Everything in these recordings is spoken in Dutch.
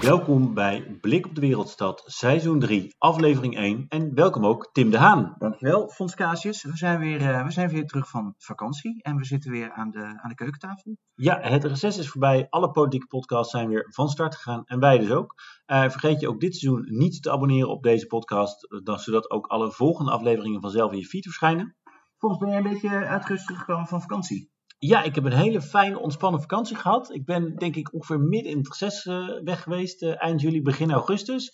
Welkom bij Blik op de Wereldstad, seizoen 3, aflevering 1. En welkom ook Tim de Haan. Dankjewel, Fons Casius. We zijn, weer, uh, we zijn weer terug van vakantie en we zitten weer aan de, aan de keukentafel. Ja, het reces is voorbij. Alle politieke podcasts zijn weer van start gegaan en wij dus ook. Uh, vergeet je ook dit seizoen niet te abonneren op deze podcast, dan, zodat ook alle volgende afleveringen vanzelf in je feed verschijnen. Fons, ben jij een beetje uitgerust teruggekomen van vakantie? Ja, ik heb een hele fijne, ontspannen vakantie gehad. Ik ben denk ik ongeveer midden in het reces uh, weg geweest, uh, eind juli, begin augustus.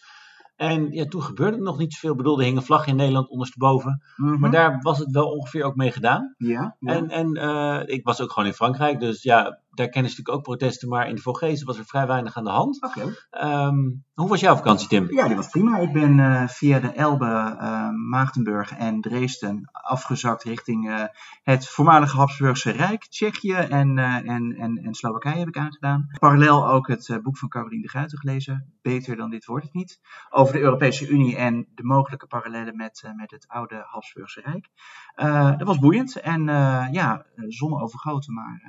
En ja, toen gebeurde er nog niet zoveel. Ik bedoel, er hing een vlag in Nederland ondersteboven. Mm -hmm. Maar daar was het wel ongeveer ook mee gedaan. Ja, ja. En, en uh, ik was ook gewoon in Frankrijk. Dus ja, daar kennen ze natuurlijk ook protesten. Maar in de Vogezen was er vrij weinig aan de hand. Oké. Okay. Um, hoe was jouw vakantie, Tim? Ja, die was prima. Ik ben uh, via de Elbe, uh, Maagdenburg en Dresden afgezakt richting uh, het voormalige Habsburgse Rijk. Tsjechië en, en, en, en Slowakije heb ik aangedaan. Parallel ook het boek van Caroline de Gruyter gelezen. Beter dan dit wordt het niet. Over de Europese Unie en de mogelijke parallellen met, met het oude Habsburgse Rijk. dat was boeiend en ja, zonneovergoten, maar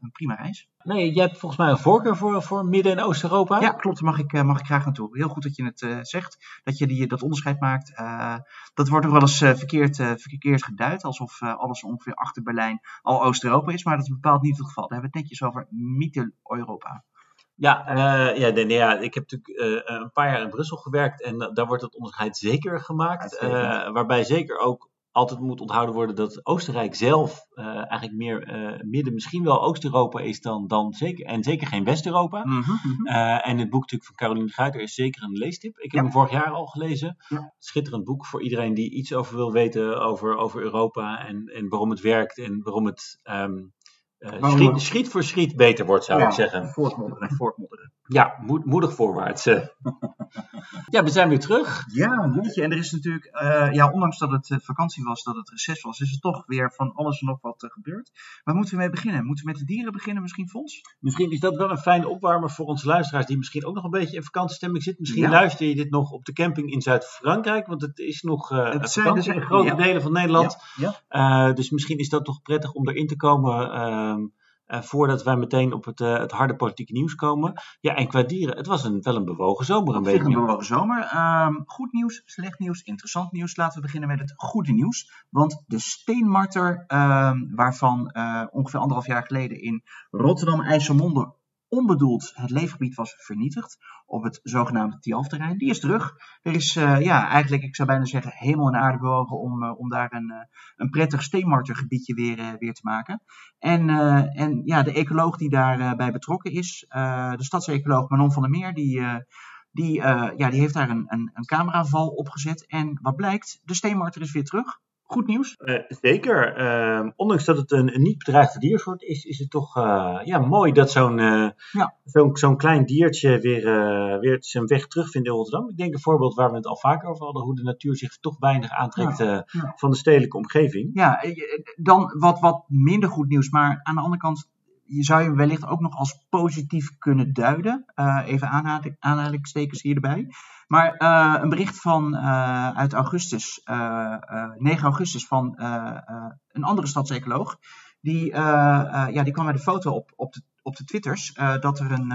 een prima reis. Nee, jij hebt volgens mij een voorkeur voor, voor Midden- en Oost-Europa. Ja, klopt. Daar mag ik, mag ik graag naartoe. Heel goed dat je het uh, zegt, dat je die, dat onderscheid maakt. Uh, dat wordt nog wel eens uh, verkeerd, verkeerd geduid, alsof alles ongeveer achter Berlijn al Oost-Europa is. Maar dat is bepaald niet het geval. Daar hebben we het netjes over Midden-Europa. Ja, uh, ja, nee, nee, ja, ik heb natuurlijk uh, een paar jaar in Brussel gewerkt en uh, daar wordt het onderscheid zeker gemaakt. waarbij zeker ook altijd moet onthouden worden dat Oostenrijk zelf eigenlijk meer midden, misschien wel Oost-Europa is dan, dan zeker, en zeker geen West-Europa. Mm -hmm. en het boek natuurlijk van Caroline Guiter is zeker een leestip. Ik heb ja. hem vorig jaar al gelezen. Ja. Schitterend boek voor iedereen die iets over wil weten over, over Europa en, en waarom het werkt en waarom het... Um, uh, schiet, schiet, voor schiet beter wordt, zou ja, ik zeggen. Voortmodderen, voortmodderen. Ja, moed, moedig voorwaarts. ja, we zijn weer terug. Ja, jeetje. En er is natuurlijk, uh, ja, ondanks dat het vakantie was, dat het reces was, is er toch weer van alles en nog wat uh, gebeurd. Waar moeten we mee beginnen? Moeten we met de dieren beginnen, misschien, Fons? Misschien is dat wel een fijne opwarmer voor onze luisteraars die misschien ook nog een beetje in vakantiestemming zitten. Misschien ja. luister je dit nog op de camping in Zuid-Frankrijk, want het is nog het zijn dus in grote ja. delen van Nederland. Ja. dus misschien is dat toch prettig om erin te komen. Uh, voordat wij meteen op het, uh, het, harde politieke nieuws komen. Ja, en qua dieren, het was een, wel een bewogen zomer. Een beetje. een bewogen zomer. Um, goed nieuws, slecht nieuws, interessant nieuws. Laten we beginnen met het goede nieuws. Want de steenmarter, um, waarvan uh, ongeveer anderhalf jaar geleden in Rotterdam-IJsselmonde onbedoeld het leefgebied was vernietigd op het zogenaamde Tialf-terrein. Die is terug. Er is uh, ja, eigenlijk, ik zou bijna zeggen, hemel en aarde bewogen om, uh, om daar een, uh, een prettig steenmartergebiedje weer, weer te maken. En, en ja, de ecoloog die daarbij betrokken is, de stadsecoloog Manon van der Meer, die, die, ja, die heeft daar een, een, een cameraval opgezet. En wat blijkt, de steenmarter is weer terug. Goed nieuws? Uh, zeker. Uh, ondanks dat het een, een niet bedreigde diersoort is, is het toch uh, ja, mooi dat zo'n ja. zo'n zo'n klein diertje weer, weer zijn weg terugvindt in Rotterdam. Ik denk een voorbeeld waar we het al vaker over hadden, hoe de natuur zich toch weinig aantrekt ja. Ja. van de stedelijke omgeving. Ja, dan wat, wat minder goed nieuws, maar aan de andere kant je zou je wellicht ook nog als positief kunnen duiden. Uh, even aanhalingstekens hier erbij. Maar uh, een bericht van uh, uit augustus, 9 augustus, van een andere stadsecoloog. Die, ja, die kwam met een foto op, op, de, op de Twitters dat er een,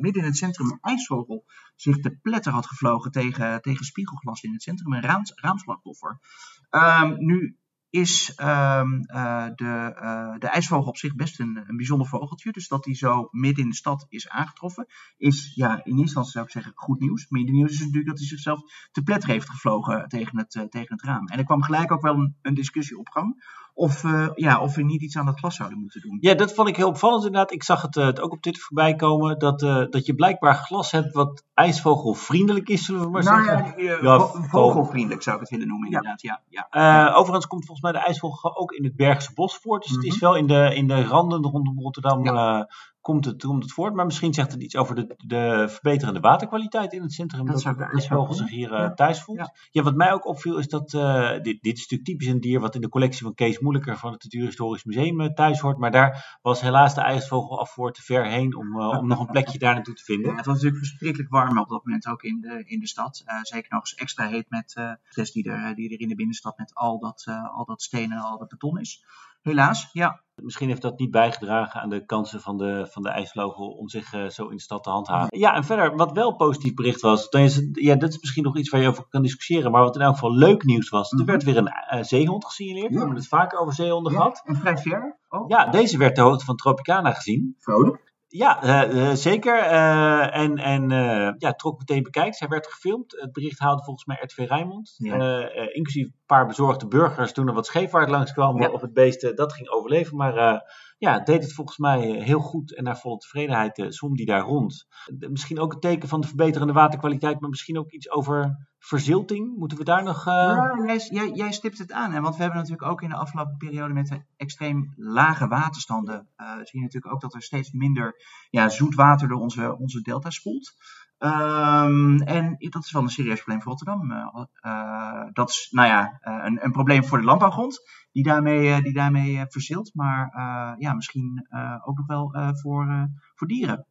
midden in het centrum een ijsvogel zich te pletter had gevlogen tegen, tegen spiegelglas in het centrum. Een raams. Um, nu is um, uh, de, uh, de ijsvogel op zich best een, een bijzonder vogeltje. Dus dat hij zo midden in de stad is aangetroffen, is ja, in eerste instantie zou ik zeggen goed nieuws. Minder nieuws is natuurlijk dat hij zichzelf te pletter heeft gevlogen tegen het, uh, tegen het raam. En er kwam gelijk ook wel een discussie op gang. Of, ja, of we niet iets aan dat glas zouden moeten doen. Ja, dat vond ik heel opvallend inderdaad. Ik zag het, het ook op Twitter voorbij komen. Dat, dat je blijkbaar glas hebt wat ijsvogelvriendelijk is, zullen we maar nou, zeggen. Ja, ja, vogelvriendelijk zou ik het willen noemen inderdaad. Ja. Ja, ja. overigens komt volgens mij de ijsvogel ook in het Bergse bos voort. Dus mm -hmm. het is wel in de, in de randen rondom Rotterdam komt, het, komt het voort. Maar misschien zegt het iets over de, de verbeterende waterkwaliteit in het centrum. Dat, dat de vogel zich hier uh, thuis voelt. Ja. ja. wat mij ook opviel is dat, uh, dit, dit is natuurlijk typisch een dier wat in de collectie van Kees Moeilijker van het Natuurhistorisch Museum thuis hoort. Maar daar was helaas de ijsvogel af voor te ver heen om, om nog een plekje daar naartoe te vinden. Ja, het was natuurlijk verschrikkelijk warm op dat moment ook in de, in de stad. zeker nog eens extra heet met stress die er, die er in de binnenstad met al dat, al dat stenen en al dat beton is. Helaas, ja. Misschien heeft dat niet bijgedragen aan de kansen van de, van de ijsvogel om zich uh, zo in de stad te handhaven. Ja, en verder, wat wel positief bericht was, dan is het, ja, dat is misschien nog iets waar je over kan discussiëren, maar wat in elk geval leuk nieuws was, er werd weer een uh, zeehond gesignaleerd. We hebben het vaker over zeehonden ja, gehad. En vrij ver. Oh. Ja, deze werd de hoogte van Tropicana gezien. Vrolijk. Ja, uh, uh, zeker. Uh, en en ja, trok meteen bekijkt. Zij werd gefilmd. Het bericht haalde volgens mij RTV Rijnmond. Ja. inclusief een paar bezorgde burgers toen er wat scheepvaart langskwamen ja. of het beest dat ging overleven. Maar ja, deed het volgens mij heel goed en naar volle tevredenheid uh, zwom die daar rond. Misschien ook een teken van de verbeterende waterkwaliteit, maar misschien ook iets over verzilting. Moeten we daar nog... Uh... Ja, jij, jij, jij, stipt het aan. Hè? Want we hebben natuurlijk ook in de afgelopen periode met de extreem lage waterstanden... Uh, zie je natuurlijk ook dat er steeds minder ja, zoet water door onze, onze delta spoelt. Um, en dat is wel een serieus probleem voor Rotterdam. Uh, dat is, nou ja, een, een, probleem voor de landbouwgrond, die daarmee, die daarmee verzilt. Maar ja, misschien ook nog wel voor, voor dieren.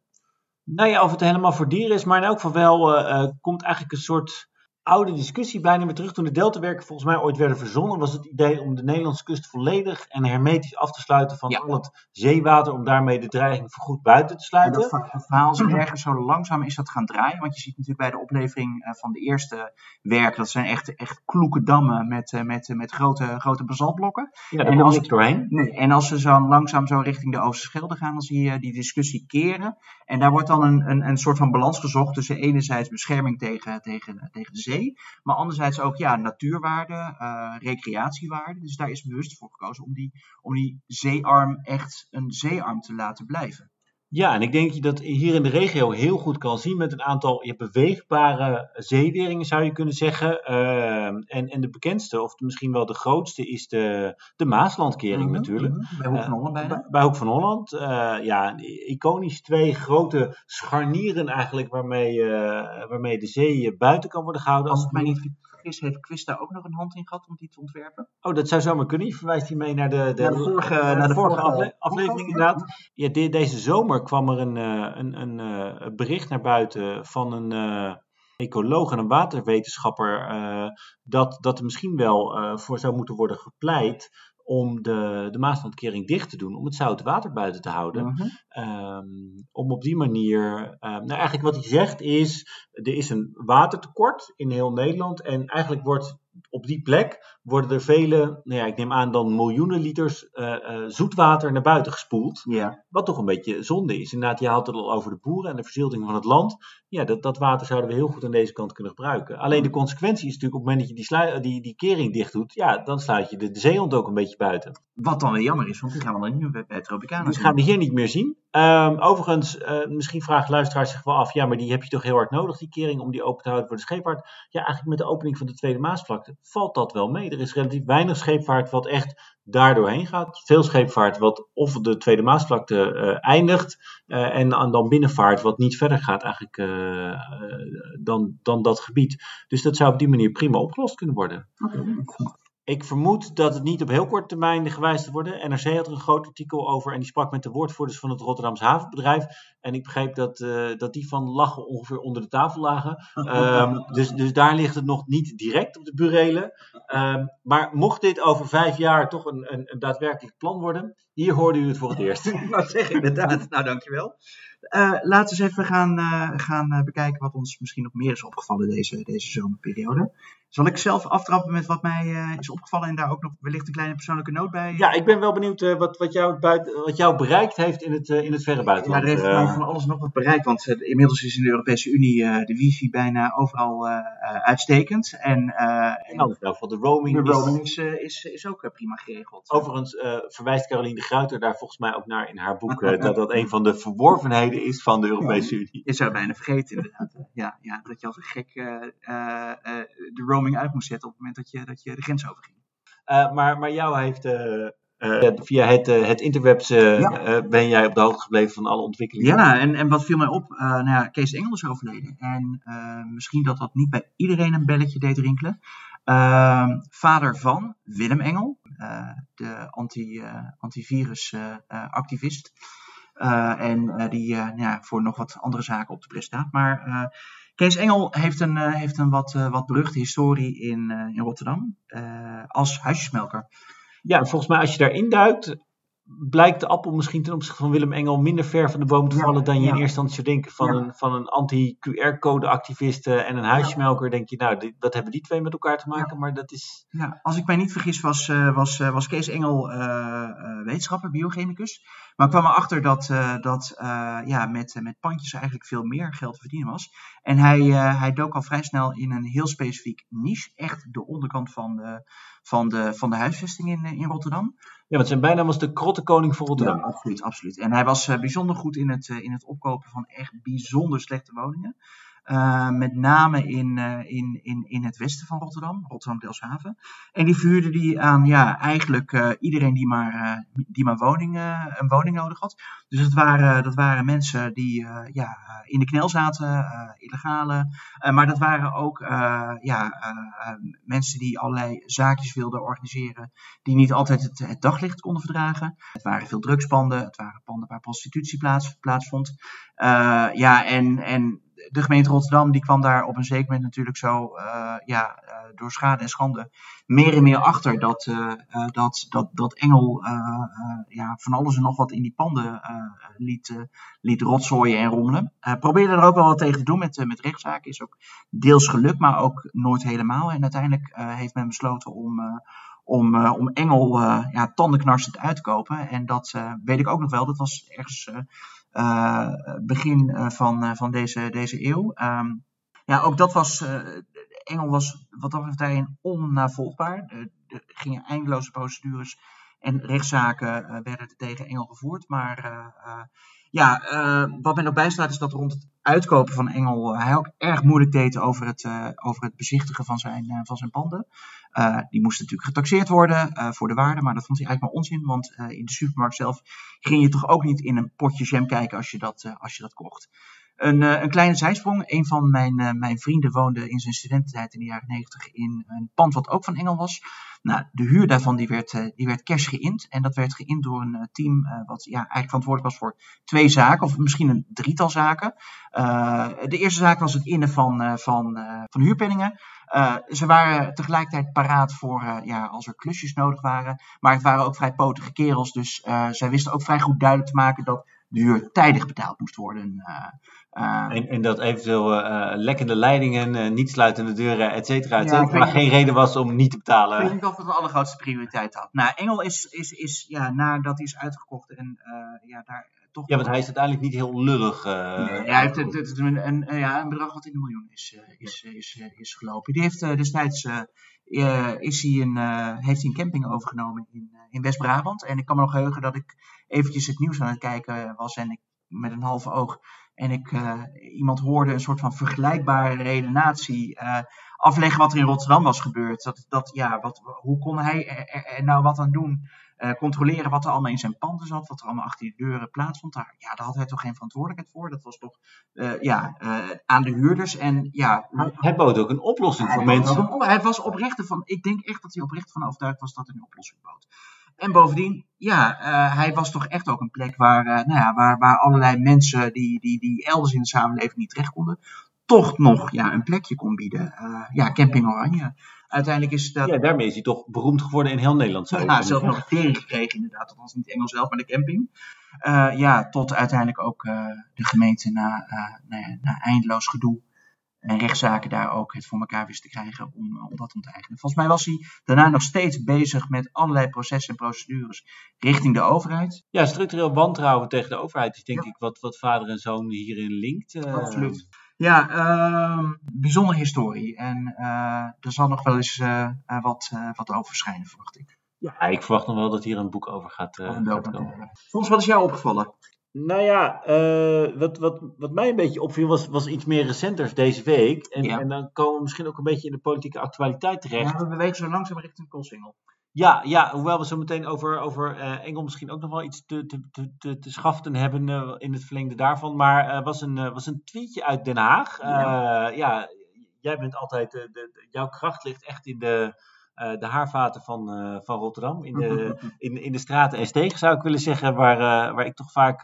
Nou ja, of het helemaal voor dieren is, maar in elk geval wel komt eigenlijk een soort oude discussie bijna weer terug. Toen de deltawerken volgens mij ooit werden verzonnen, was het idee om de Nederlandse kust volledig en hermetisch af te sluiten van ja. al het zeewater, om daarmee de dreiging voorgoed buiten te sluiten. En dat verhaal is ergens zo langzaam is dat gaan draaien, want je ziet natuurlijk bij de oplevering van de eerste werk, dat zijn echt, echt kloeke dammen met, met, met grote, grote basaltblokken. Ja, doorheen. Nee, en als ze zo langzaam zo richting de Oosterschelde gaan, dan zie je die discussie keren. En daar wordt dan een, een, een soort van balans gezocht tussen enerzijds bescherming tegen, tegen, tegen de zee maar anderzijds ook ja, natuurwaarde, uh, recreatiewaarde. Dus daar is bewust voor gekozen om die, om die zeearm echt een zeearm te laten blijven. Ja, en ik denk dat je dat hier in de regio heel goed kan zien met een aantal je beweegbare zeeweringen, zou je kunnen zeggen. Uh, en, en de bekendste, of misschien wel de grootste, is de, de Maaslandkering mm -hmm, natuurlijk. Mm -hmm. Bij Hoek van Holland bijna. Bij, bij Hoek van Holland. Uh, ja, iconisch twee grote scharnieren eigenlijk waarmee, uh, waarmee de zee buiten kan worden gehouden. Als het mij niet vergis, heeft Quist daar ook nog een hand in gehad om die te ontwerpen? Oh, dat zou zomaar kunnen. Je verwijst hiermee naar de, de, naar de vorige, naar de vorige, afle aflevering inderdaad. Ja, de, deze zomer kwam er een, een, een, een bericht naar buiten van een uh, ecoloog en een waterwetenschapper uh, dat, dat er misschien wel uh, voor zou moeten worden gepleit om de, de Maaslandkering dicht te doen, om het zoute water buiten te houden. -huh. um, om op die manier, um, nou eigenlijk wat hij zegt is, er is een watertekort in heel Nederland en eigenlijk wordt op die plek worden er vele, nou ja, ik neem aan dan miljoenen liters uh, uh, zoetwater naar buiten gespoeld. Ja. Wat toch een beetje zonde is. Inderdaad, je had het al over de boeren en de verzilting van het land. Ja, dat, dat water zouden we heel goed aan deze kant kunnen gebruiken. Alleen de consequentie is natuurlijk op het moment dat je die, die, die kering dicht doet, ja, dan sluit je de, de zeehond ook een beetje buiten. Wat dan weer jammer is, want die gaan we dan niet meer bij Tropicana Die gaan we hier niet meer zien. Um, overigens, uh, misschien vraagt luisteraars zich wel af, ja, maar die heb je toch heel hard nodig, die kering, om die open te houden voor de scheepvaart. Ja, eigenlijk met de opening van de Tweede Maasvlakte valt dat wel mee. Er is relatief weinig scheepvaart wat echt daar doorheen gaat. Veel scheepvaart wat of de Tweede Maasvlakte uh, eindigt uh, en, dan binnenvaart wat niet verder gaat eigenlijk dan, dan dat gebied. Dus dat zou op die manier prima opgelost kunnen worden. Ik vermoed dat het niet op heel korte termijn gewijzigd wordt. NRC had er een groot artikel over en die sprak met de woordvoerders van het Rotterdamse havenbedrijf. En ik begreep dat, uh, dat die van lachen ongeveer onder de tafel lagen. Um, dus, dus daar ligt het nog niet direct op de burelen. Um, maar mocht dit over vijf jaar toch een, een, een daadwerkelijk plan worden, hier hoorde u het voor het eerst. Wou zeggen, inderdaad. Nou, dankjewel. Uh, laten we eens even gaan, uh, gaan bekijken wat ons misschien nog meer is opgevallen deze, deze zomerperiode. Zal ik zelf aftrappen met wat mij is opgevallen en daar ook nog wellicht een kleine persoonlijke noot bij? Ja, ik ben wel benieuwd wat, wat, jou buiten, wat jou bereikt heeft in het, in het verre buitenland. Ja, er heeft mij van alles nog wat bereikt, want inmiddels is in de Europese Unie de wifi bijna overal uitstekend. En, en in ieder geval de roaming, de roaming is, is, is ook prima geregeld. Overigens verwijst Caroline de Gruiter daar volgens mij ook naar in haar boek, dat dat een van de verworvenheden is van de Europese ja, Unie. Je zou bijna vergeten, inderdaad. Ja, ja, dat je als een gek de roaming uit moest zetten op het moment dat je, dat je de grens overging. Uh, maar, maar jou heeft. via het, het interwebs ja. ben jij op de hoogte gebleven van alle ontwikkelingen. Ja, en, en wat viel mij op? nou ja, Kees Engel is overleden. En misschien dat dat niet bij iedereen een belletje deed rinkelen. Ehm, vader van Willem Engel, de anti, antivirus activist. Uh, en die uh, ja, voor nog wat andere zaken op de pres staat. Maar Kees Engel heeft een, heeft een wat, wat beruchte historie in, in Rotterdam als huisjesmelker. Ja, volgens mij als je daarin duikt, blijkt de appel misschien ten opzichte van Willem Engel minder ver van de boom te Ja, vallen dan je in eerste instantie zou denken. Van Ja. een, van een anti-QR-code-activist en een huismelker denk je, nou, dit- wat hebben die twee met elkaar te maken? Maar dat is... Ja, als ik mij niet vergis, was, eh, was, eh, was Kees Engel eh, wetenschapper, biochemicus. Maar ik kwam erachter dat, dat ja, met, met pandjes eigenlijk veel meer geld te verdienen was. En hij, hij dook al vrij snel in een heel specifiek niche. Echt de onderkant van de, van de, van de huisvesting in, in Rotterdam. Ja, want zijn bijnaam was de krottenkoning van Rotterdam. Ja, absoluut, absoluut. En hij was eh, bijzonder goed in het, eh, in het opkopen van echt bijzonder slechte woningen. Eh, met name in, eh, in, in, in het westen van Rotterdam, Rotterdam-Delfshaven. En die vuurde die aan ja, eigenlijk eh, iedereen die maar, die maar woning, eh, een woning nodig had. Dus dat waren, dat waren mensen die ja, in de knel zaten, illegale. Maar dat waren ook ja, mensen die allerlei zaakjes wilden organiseren. Die niet altijd het, daglicht konden verdragen. Het waren veel drugspanden, het waren panden waar prostitutie plaats, plaatsvond. Ja, en, en de gemeente Rotterdam die kwam daar op een zeker moment natuurlijk zo eh, ja, eh, door schade en schande meer en meer achter dat, eh, dat, dat, dat Engel ja, van alles en nog wat in die panden liet, liet rotzooien en rommelen. Probeerde er ook wel wat tegen te doen met, met rechtszaken. Is ook deels gelukt, maar ook nooit helemaal. En uiteindelijk heeft men besloten om, om, om Engel eh ja, tandenknarsend uit te kopen. En dat weet ik ook nog wel. Dat was ergens begin eh, van, eh, van deze, deze eeuw. Ehm, ja, ook dat was. eh, Engel was wat dat betreft daarin onnavolgbaar. Er gingen eindeloze procedures en rechtszaken eh, werden er tegen Engel gevoerd. Maar eh, eh, ja, eh, wat men ook bijstaat is dat rond het uitkopen van Engel eh, hij ook erg moeilijk deed over het, eh, over het bezichtigen van zijn, eh, van zijn panden. Eh, die moesten natuurlijk getaxeerd worden eh, voor de waarde, maar dat vond hij eigenlijk maar onzin, want eh, in de supermarkt zelf ging je toch ook niet in een potje jam kijken als je dat, als je dat kocht. Een, een kleine zijsprong. Een van mijn, mijn vrienden woonde in zijn studententijd in de jaren 90 in een pand wat ook van Engel was. Nou, de huur daarvan die werd, die werd cash geïnd. En dat werd geïnd door een team wat ja, eigenlijk verantwoordelijk was voor twee zaken, of misschien een drietal zaken. De eerste zaak was het innen van, van, van huurpenningen. Eh, ze waren tegelijkertijd paraat voor eh, ja, als er klusjes nodig waren. Maar het waren ook vrij potige kerels. Dus eh, zij wisten ook vrij goed duidelijk te maken dat de huur tijdig betaald moest worden. En, en dat eventueel lekkende leidingen, niet sluitende deuren, et cetera, et Ja, ik cetera, weet geen reden was om niet te Ik betalen. weet niet of het de allergrootste prioriteit had. Nou, Engel is, is, is ja, nadat hij is uitgekocht en ja, daar toch... Ja, want hij is uiteindelijk niet heel lullig. eh, Nee, hij heeft het, het, een, een, een- ja, een bedrag wat in de miljoen is, eh, is, eh, is, eh, is gelopen. Die heeft eh, destijds eh, eh, is hij een, eh, heeft hij een camping overgenomen in, eh, in West-Brabant. En ik kan me nog heugen dat ik eventjes het nieuws aan het kijken was en ik met een halve oog. En ik eh, iemand hoorde een soort van vergelijkbare redenatie eh, afleggen wat er in Rotterdam was gebeurd. Dat, dat, ja, wat, hoe kon hij er- er nou wat aan doen? Eh, controleren wat er allemaal in zijn panden zat, wat er allemaal achter die deuren plaatsvond. Daar, ja, daar had hij toch geen verantwoordelijkheid voor. Dat was toch eh, ja, eh, aan de huurders. En ja, Hij- Hij bood ook een oplossing voor mensen. hij was oprecht van, ik denk echt dat hij oprecht van overtuigd was dat hij een oplossing bood. En bovendien, ja, hij was toch echt ook een plek waar, nou ja, waar, waar allerlei mensen die, die, die elders in de samenleving niet terecht konden, toch nog ja, een plekje kon bieden. Ja, Camping Oranje. Uiteindelijk is dat. Ja, daarmee is hij toch beroemd geworden in heel Nederland. Zou Ja, nog een tering gekregen inderdaad. Dat was niet Engels zelf, maar de camping. Eh, ja, tot uiteindelijk ook eh, de gemeente na, eh, nou ja, na eindeloos gedoe en rechtszaken daar ook het voor elkaar wist te krijgen om, om dat om te eigenen. Volgens mij was hij daarna nog steeds bezig met allerlei processen en procedures richting de overheid. Ja, structureel wantrouwen tegen de overheid is denk Ja. ik wat, wat vader en zoon hierin linkt. Absoluut. Ja, ehm bijzondere historie. En eh, er zal nog wel eens eh, eh, wat, eh, wat over verschijnen, verwacht ik. Ja, ik verwacht nog wel dat hier een boek over gaat, eh, gaat komen. Soms, wat is jou opgevallen? Nou ja, eh, wat, wat, wat mij een beetje opviel was, was iets meer recenters deze week. En, Ja. en dan komen we misschien ook een beetje in de politieke actualiteit terecht. Ja, we bewegen zo langzaam richting Koolsingel. Ja, ja, hoewel we zo meteen over, over eh, Engel misschien ook nog wel iets te, te, te, te, te schaften hebben eh, in het verlengde daarvan. Maar er was, een, eh, was een tweetje uit Den Haag. Ja. ja, jij bent altijd, de, de, jouw kracht ligt echt in de, de haarvaten van, uh, van Rotterdam. In de, in, in de straten en stegen zou ik willen zeggen, waar, uh, waar ik toch vaak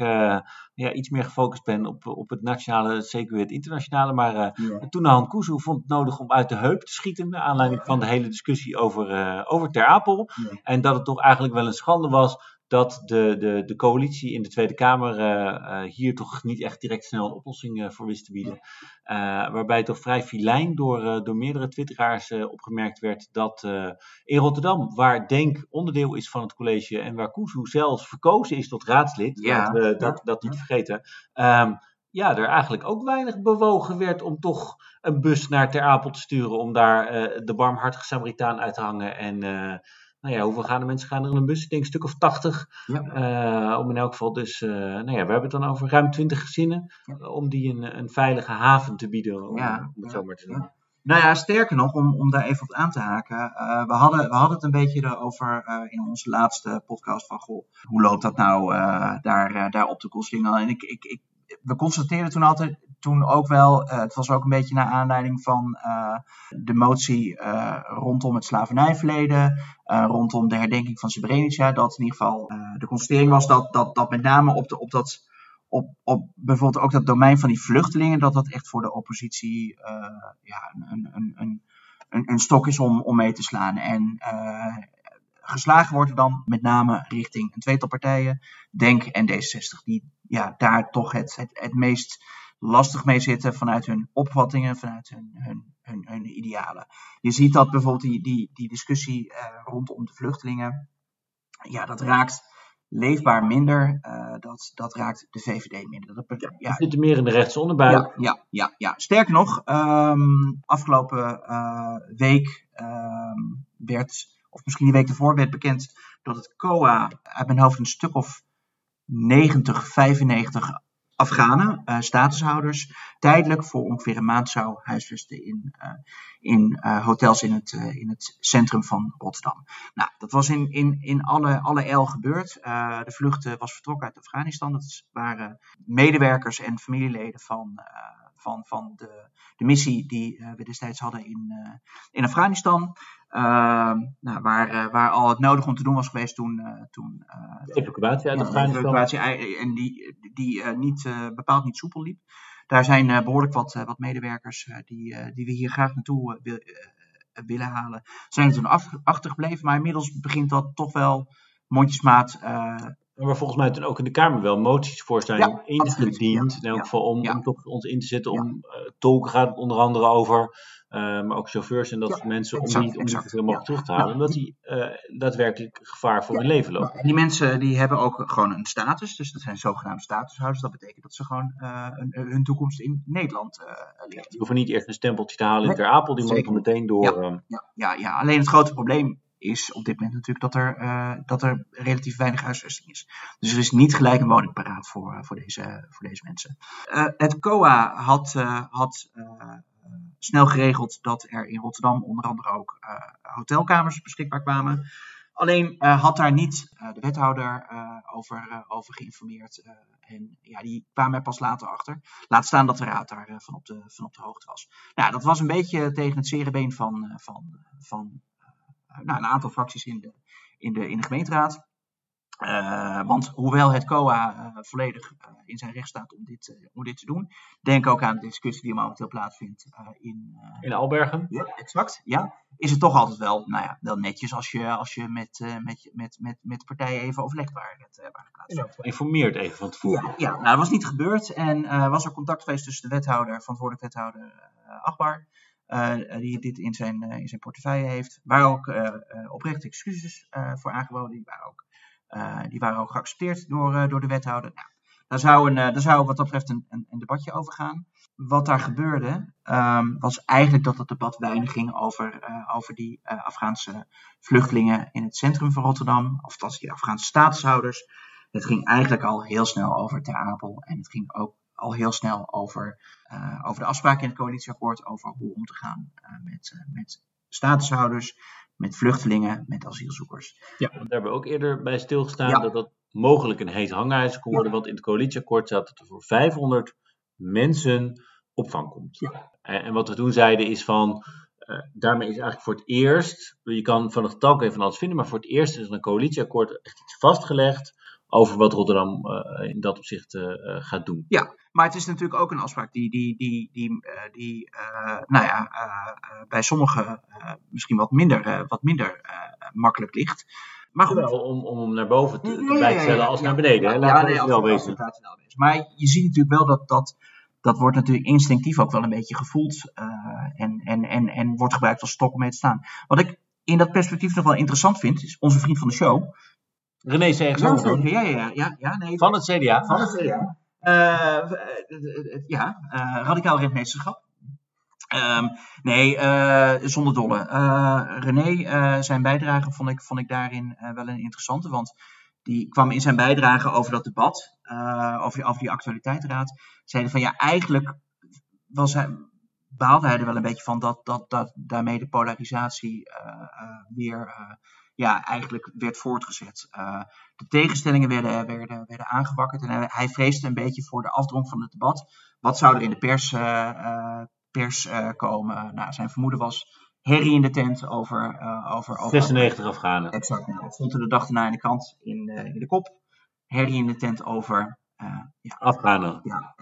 ja, iets meer gefocust ben op, op het nationale, zeker het internationale. Maar ja. toen Han Kuzu vond het nodig om uit de heup te schieten, naar aanleiding van de hele discussie over, over Ter Apel. En dat het toch eigenlijk wel een schande was dat de, de, de coalitie in de Tweede Kamer uh, uh, hier toch niet echt direct snel een oplossing uh, voor wist te bieden. waarbij toch vrij filijn door, door meerdere twitteraars opgemerkt werd dat in Rotterdam, waar Denk onderdeel is van het college en waar Kuzu zelfs verkozen is tot raadslid, ja, dat, dat, dat niet vergeten, um, ja, er eigenlijk ook weinig bewogen werd om toch een bus naar Ter Apel te sturen om daar de barmhartige Samaritaan uit te hangen en nou ja, hoeveel gaan de mensen gaan er in een bus? Ik denk een stuk of 80. Ja. Uh, om in elk geval dus, uh, nou ja, we hebben het dan over ruim 20 gezinnen. Om die een, een veilige haven te bieden, om, ja. om het zo maar te doen. Nou ja, sterker nog, om, om daar even op aan te haken. we, hadden, we hadden het een beetje erover in onze laatste podcast van, goh, hoe loopt dat nou daar, daar op de Koslingel? En ik, ik, ik, we constateerden toen altijd, toen ook wel, uh, het was ook een beetje naar aanleiding van uh, de motie uh, rondom het slavernijverleden, rondom de herdenking van Srebrenica, dat in ieder geval de constatering was dat, dat, dat met name op, de, op dat op, op bijvoorbeeld ook dat domein van die vluchtelingen, dat dat echt voor de oppositie ja, een, een, een, een, stok is om, om mee te slaan. En geslagen wordt dan met name richting een tweetal partijen, Denk en D66, die ja, daar toch het, het, het meest lastig mee zitten vanuit hun opvattingen, vanuit hun, hun, hun, hun idealen. Je ziet dat bijvoorbeeld die, die, die discussie uh, rondom de vluchtelingen, ja, dat raakt leefbaar minder, uh, dat, dat raakt de VVD minder. Dat, ja, ja. zit meer in de rechtse onderbuik. Ja, ja, ja, ja. sterker nog, um, afgelopen uh, week um, werd, of misschien die week ervoor, werd bekend dat het COA uit mijn hoofd een stuk of 90, 95 Afghanen, uh, statushouders, tijdelijk voor ongeveer een maand zou huisvesten in, uh, in uh, hotels in het, in het centrum van Rotterdam. Nou, dat was in, in, in alle, alle el gebeurd. de vlucht was vertrokken uit Afghanistan. Dat waren medewerkers en familieleden van, van, van de, de missie die we destijds hadden in, in Afghanistan. Ehm, nou, waar, uh, waar al het nodig om te doen was geweest toen. Uh, toen uh, de evacuatie uit Afghanistan. Ja, evacuatie, en die, die niet, bepaald niet soepel liep. Daar zijn behoorlijk wat, wat medewerkers die, die we hier graag naartoe wil, willen halen. Zijn er toen af, achtergebleven, maar inmiddels begint dat toch wel mondjesmaat waar volgens mij toen ook in de Kamer wel moties voor zijn ja, ingediend. Ja, in elk geval om, om toch ons in te zetten. Om uh, tolken gaat het onder andere over. Uh, maar ook chauffeurs en dat soort mensen. Om niet, om niet zoveel mogelijk terug te halen. Omdat die uh, daadwerkelijk gevaar voor hun leven lopen. En die mensen die hebben ook gewoon een status. Dus dat zijn zogenaamde statushouders. Dat betekent dat ze gewoon een, hun toekomst in Nederland ligt. Die hoeven niet eerst een stempeltje te halen in Ter Apel. Die moeten meteen door. Ja, ja, ja, alleen het grote probleem is op dit moment natuurlijk dat er, uh, dat er relatief weinig huisvesting is. Dus er is niet gelijk een woning paraat voor, uh, voor, deze, voor deze mensen. Het COA had, had snel geregeld dat er in Rotterdam onder andere ook hotelkamers beschikbaar kwamen. Alleen had daar niet de wethouder over, over geïnformeerd. en ja, die kwamen er pas later achter. Laat staan dat de raad daar van, op de, van op de hoogte was. Nou, dat was een beetje tegen het zere been van, van, van nou, een aantal fracties in de, in de, in de gemeenteraad. Uh, want hoewel het COA uh, volledig uh, in zijn recht staat om dit, om dit te doen, denk ook aan de discussie die momenteel plaatsvindt in, in Albergen. Ja, exact. Ja, is het toch altijd wel, nou ja, wel netjes als je, als je met, met, met, met, met partijen even overlegt waar het, waar plaatsvindt. Informeert even van tevoren. Ja, ja nou, dat was niet gebeurd en was er contact geweest tussen de wethouder, verantwoordelijk wethouder Achtbaar uh, die dit in zijn, uh, in zijn portefeuille heeft. Waar ook uh, oprechte excuses voor aangeboden. Die waren ook, die waren ook geaccepteerd door, door de wethouder. Nou, daar, zou een, daar zou wat dat betreft een, een, debatje over gaan. Wat daar gebeurde, um, was eigenlijk dat het debat weinig ging over, over die Afghaanse vluchtelingen in het centrum van Rotterdam. Of dat die Afghaanse statushouders. Het ging eigenlijk al heel snel over Ter Apel. En het ging ook al heel snel over, uh, over de afspraken in het coalitieakkoord over hoe om te gaan uh, met, uh, met statushouders, met vluchtelingen, met asielzoekers. Ja, daar hebben we ook eerder bij stilgestaan ja. dat dat mogelijk een heet hangijzer kon worden, ja. want in het coalitieakkoord staat dat er voor 500 mensen opvang komt. Ja. En, en, wat we toen zeiden is van, daarmee is eigenlijk voor het eerst, je kan van het je van alles vinden, maar voor het eerst is er een coalitieakkoord echt iets vastgelegd over wat Rotterdam in dat opzicht gaat doen. Ja, maar het is natuurlijk ook een afspraak die, die, die, die, die nou ja, bij sommigen misschien wat minder, wat minder makkelijk ligt. Maar goed. Wel, om, om hem naar boven te, te bijstellen als naar beneden. Hè? Laten we wel wezen. Maar je ziet natuurlijk wel dat dat, dat wordt natuurlijk instinctief ook wel een beetje gevoeld. En, en, en, en wordt gebruikt als stok om mee te staan. Wat ik in dat perspectief nog wel interessant vind, is onze vriend van de show. René Segers. Ja, ja, ja, ja, ja, nee. Van het CDA. Van het CDA. Uh, ja, uh, radicaal rentmeesterschap. Um, nee, uh, zonder dolle. Uh, René, uh, zijn bijdrage vond ik, vond ik daarin wel een interessante. Want die kwam in zijn bijdrage over dat debat, over, over die actualiteitenraad. Zeiden van ja, eigenlijk was hij, baalde hij er wel een beetje van dat, dat, dat daarmee de polarisatie weer ja, eigenlijk werd voortgezet. de tegenstellingen werden, werden, werden aangewakkerd en hij, vreesde een beetje voor de afdronk van het debat. Wat zou er in de pers pers uh, komen. Nou, zijn vermoeden was herrie in de tent over... Over, over 96 Afghanen. Exact. Nou, dat stond er de dag daarna in de krant in, in de kop. Herrie in de tent over... ja, Afghanen. Ja,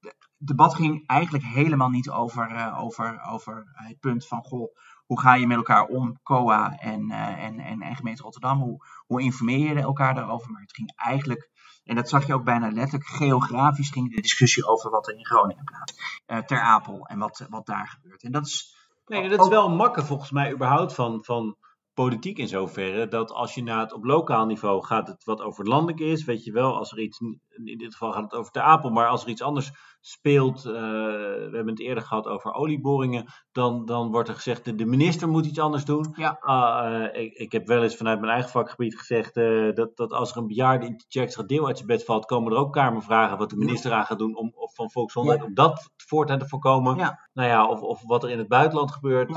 het debat ging eigenlijk helemaal niet over, over, over het punt van... Goh, hoe ga je met elkaar om, COA en, en, en, en gemeente Rotterdam? Hoe, hoe informeer je elkaar daarover? Maar het ging eigenlijk en dat zag je ook bijna letterlijk. Geografisch ging de discussie over wat er in Groningen plaats. Uh, ter Apel en wat, wat daar gebeurt. En dat is. Nee, dat is wel makkelijk volgens mij überhaupt van, van politiek in zoverre dat als je naar het op lokaal niveau gaat het wat over landelijk is, weet je wel, als er iets, in dit geval gaat het over de Apel, maar als er iets anders speelt, uh, we hebben het eerder gehad over olieboringen, dan, dan wordt er gezegd de, de minister moet iets anders doen. Ja. Uh, ik, ik heb wel eens vanuit mijn eigen vakgebied gezegd uh, dat, dat als er een bejaarde in extra deel uit zijn bed valt, komen er ook kamervragen wat de minister aan gaat doen om, of van volksgezondheid ja. om dat voortaan te voorkomen. Ja. Nou ja, of, of wat er in het buitenland gebeurt,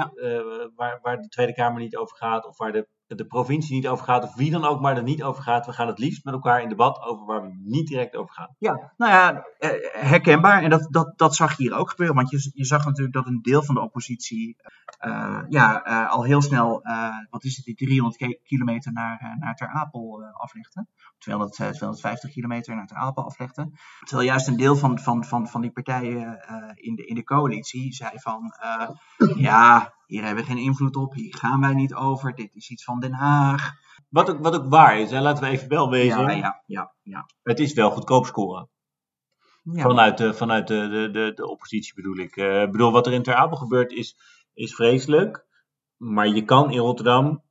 waar, waar de Tweede Kamer niet over gaat, of waar de de provincie niet over gaat, of wie dan ook maar er niet over gaat. We gaan het liefst met elkaar in debat over waar we niet direct over gaan. Ja, nou ja, eh, herkenbaar. En dat, dat, dat zag je hier ook gebeuren. Want je, je zag natuurlijk dat een deel van de oppositie uh, ja, uh, al heel snel, wat is het, die 300 kilometer naar, naar Ter Apel aflegde. 200, 250 kilometer naar Ter Apel aflegde. Terwijl juist een deel van, van, van, van die partijen in, de, in de coalitie zei van, ja, hier hebben we geen invloed op, hier gaan wij niet over, dit is iets van Den Haag. Wat ook, wat ook waar is, hè? laten we even wel wezen. Ja, ja, ja, ja. Het is wel goedkoop scoren. Ja. Vanuit, de, vanuit de, de, de, de oppositie bedoel ik. Uh, ik bedoel, wat er in Ter Apel gebeurt is, is vreselijk. Maar je kan in Rotterdam,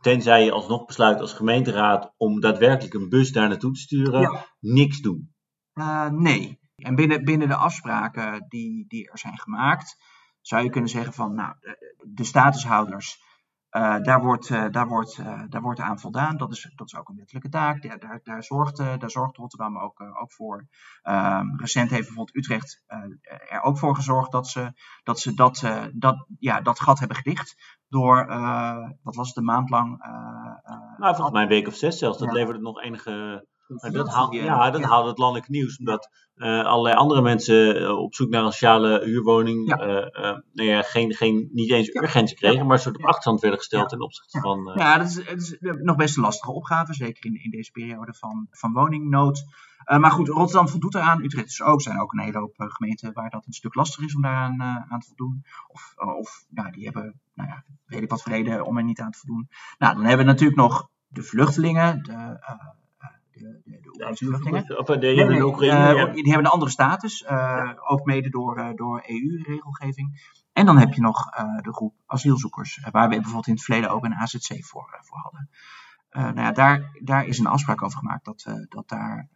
tenzij je alsnog besluit als gemeenteraad om daadwerkelijk een bus daar naartoe te sturen, ja. niks doen. Uh, nee. En binnen, binnen de afspraken die, die er zijn gemaakt, zou je kunnen zeggen van, nou, de statushouders, uh, daar, wordt, uh, daar, wordt, uh, daar wordt aan voldaan. Dat is, dat is ook een wettelijke taak. Daar, daar, daar, zorgt, daar zorgt Rotterdam ook, ook voor. Um, recent heeft bijvoorbeeld Utrecht er ook voor gezorgd dat ze dat, ze dat, dat, ja, dat gat hebben gedicht. Door, wat was het, een maand lang. nou, volgens mij een week of zes zelfs. Dat ja. leverde nog enige maar dat ja, dat haalt het landelijk nieuws, omdat uh, allerlei andere mensen uh, op zoek naar een sociale huurwoning ja. uh, nou ja, geen, geen, niet eens urgentie kregen, maar een soort op achterstand werden gesteld ten opzichte van. ja, dat is, het is nog best een lastige opgave, zeker in, in deze periode van, van woningnood. maar goed, Rotterdam voldoet eraan, Utrecht is ook, zijn ook een hele hoop gemeenten waar dat een stuk lastiger is om daaraan aan te voldoen. Of, of nou, die hebben, nou ja, weet ik wat voor reden om er niet aan te voldoen. Nou, dan hebben we natuurlijk nog de vluchtelingen, de de, de, de Oekraïne Of de, nee, nee, Oekraïne, uh, Die hebben een andere status, uh, ja. ook mede door, uh, door EU-regelgeving. En dan heb je nog de groep asielzoekers, waar we bijvoorbeeld in het verleden ook een AZC voor, voor hadden. nou ja, daar, daar is een afspraak over gemaakt dat, dat daar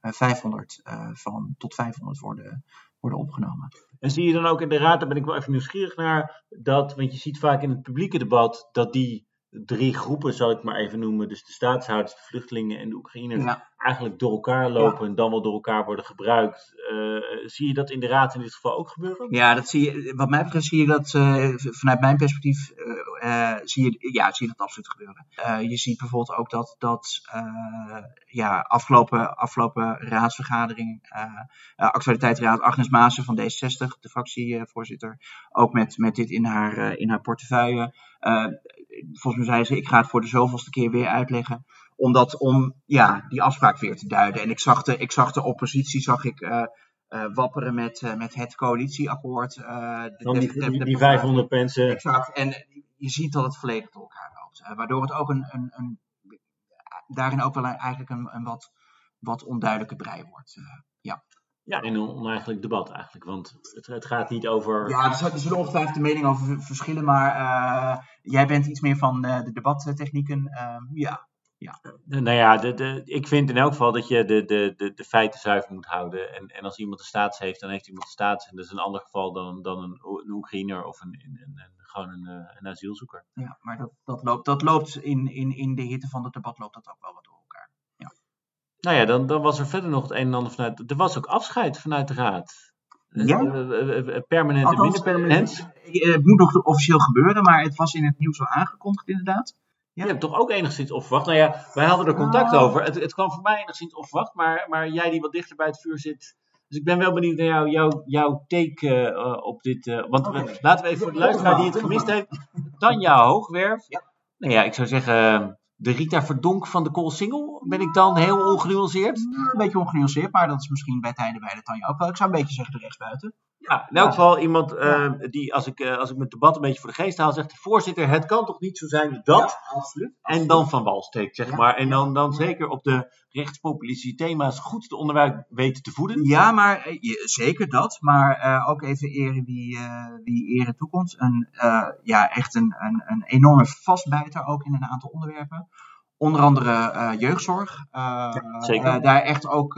500 van tot 500 worden, worden opgenomen. En zie je dan ook in de raad, daar ben ik wel even nieuwsgierig naar, dat, want je ziet vaak in het publieke debat dat die drie groepen, zal ik maar even noemen. Dus de staatshouders, de vluchtelingen en de Oekraïners. Ja. Eigenlijk door elkaar lopen en dan wel door elkaar worden gebruikt. Eh, zie je dat in de Raad in dit geval ook gebeuren? Ja, dat zie je, wat mij betreft zie je dat eh, vanuit mijn perspectief eh, zie, je, ja, zie je dat absoluut gebeuren. Je ziet bijvoorbeeld ook dat, dat ja, afgelopen, afgelopen raadsvergadering, actualiteitsraad Agnes Maassen van D66, de fractievoorzitter, ook met, met dit in haar, in haar portefeuille. Volgens mij zei ze, ik ga het voor de zoveelste keer weer uitleggen. Omdat om ja, die afspraak weer te duiden. En ik zag de, ik zag de oppositie, zag ik eh, wapperen met, eh, met het coalitieakkoord. de- die, de- die, de- die 500 mensen. Exact. En je ziet dat het volledig door elkaar loopt. Waardoor het ook een, een, een, daarin ook wel een- eigenlijk een, een wat, wat onduidelijke brei wordt. eh. Ja, en een oneigenlijk debat eigenlijk. Want het, het gaat niet over. Ja, er zullen- er zullen ongetwijfeld de meningen over verschillen, maar eh, jij bent iets meer van eh, de debattechnieken. Ehm, ja, Nou ja, de, de, ik vind in elk geval dat je de, de, de, de feiten zuiver moet houden. En, en als iemand een staats heeft, dan heeft iemand een staats. En dat is een ander geval dan, dan een, Oekraïner of een, een, een, een- gewoon een, eh, een asielzoeker. ja maar dat, dat loopt, dat loopt in, in, in de hitte van het debat loopt dat ook wel wat door. Nou ja, dan, dan was er verder nog het een en ander vanuit. Er was ook afscheid vanuit de raad. Ja? Eh, eh, eh, Permanent en Althans, permanent. eh, Het moet nog officieel gebeuren, maar het was in het nieuws al aangekondigd inderdaad. Je hebt toch ook enigszins onverwacht. Nou ja, wij hadden er contact Nou. over. Het, het kwam voor mij enigszins onverwacht, maar, maar jij die wat dichter bij het vuur zit. Dus ik ben wel benieuwd naar jou, jouw, jouw take eh, eh, op dit. eh, want we- laten we even voor de luisteraar die het gemist heeft. Tanja Hoogwerf. Ja. Nou ja, ik zou zeggen, de Rita Verdonk van de Koolsingel. Ben ik dan heel ongenuanceerd? Een beetje ongenuanceerd, maar dat is misschien bij tijden bij de Tanja ook wel. Ik zou een beetje zeggen de rechtsbuiten. Ja, in elk geval iemand eh, die, als ik, eh, als ik mijn debat een beetje voor de geest haal, zegt: Voorzitter, het kan toch niet zo zijn dat. absoluut. En dan van wal steekt, zeg maar. En dan, dan zeker op de rechtspopulistische thema's goed de onderwerp weten te voeden. Ja, maar eh, zeker dat. Maar eh, ook even eren wie, wie eren toekomt. Een, ja, echt een, een, een enorme vastbijter ook in een aantal onderwerpen. Onder andere eh, jeugdzorg. Zeker. eh, daar echt ook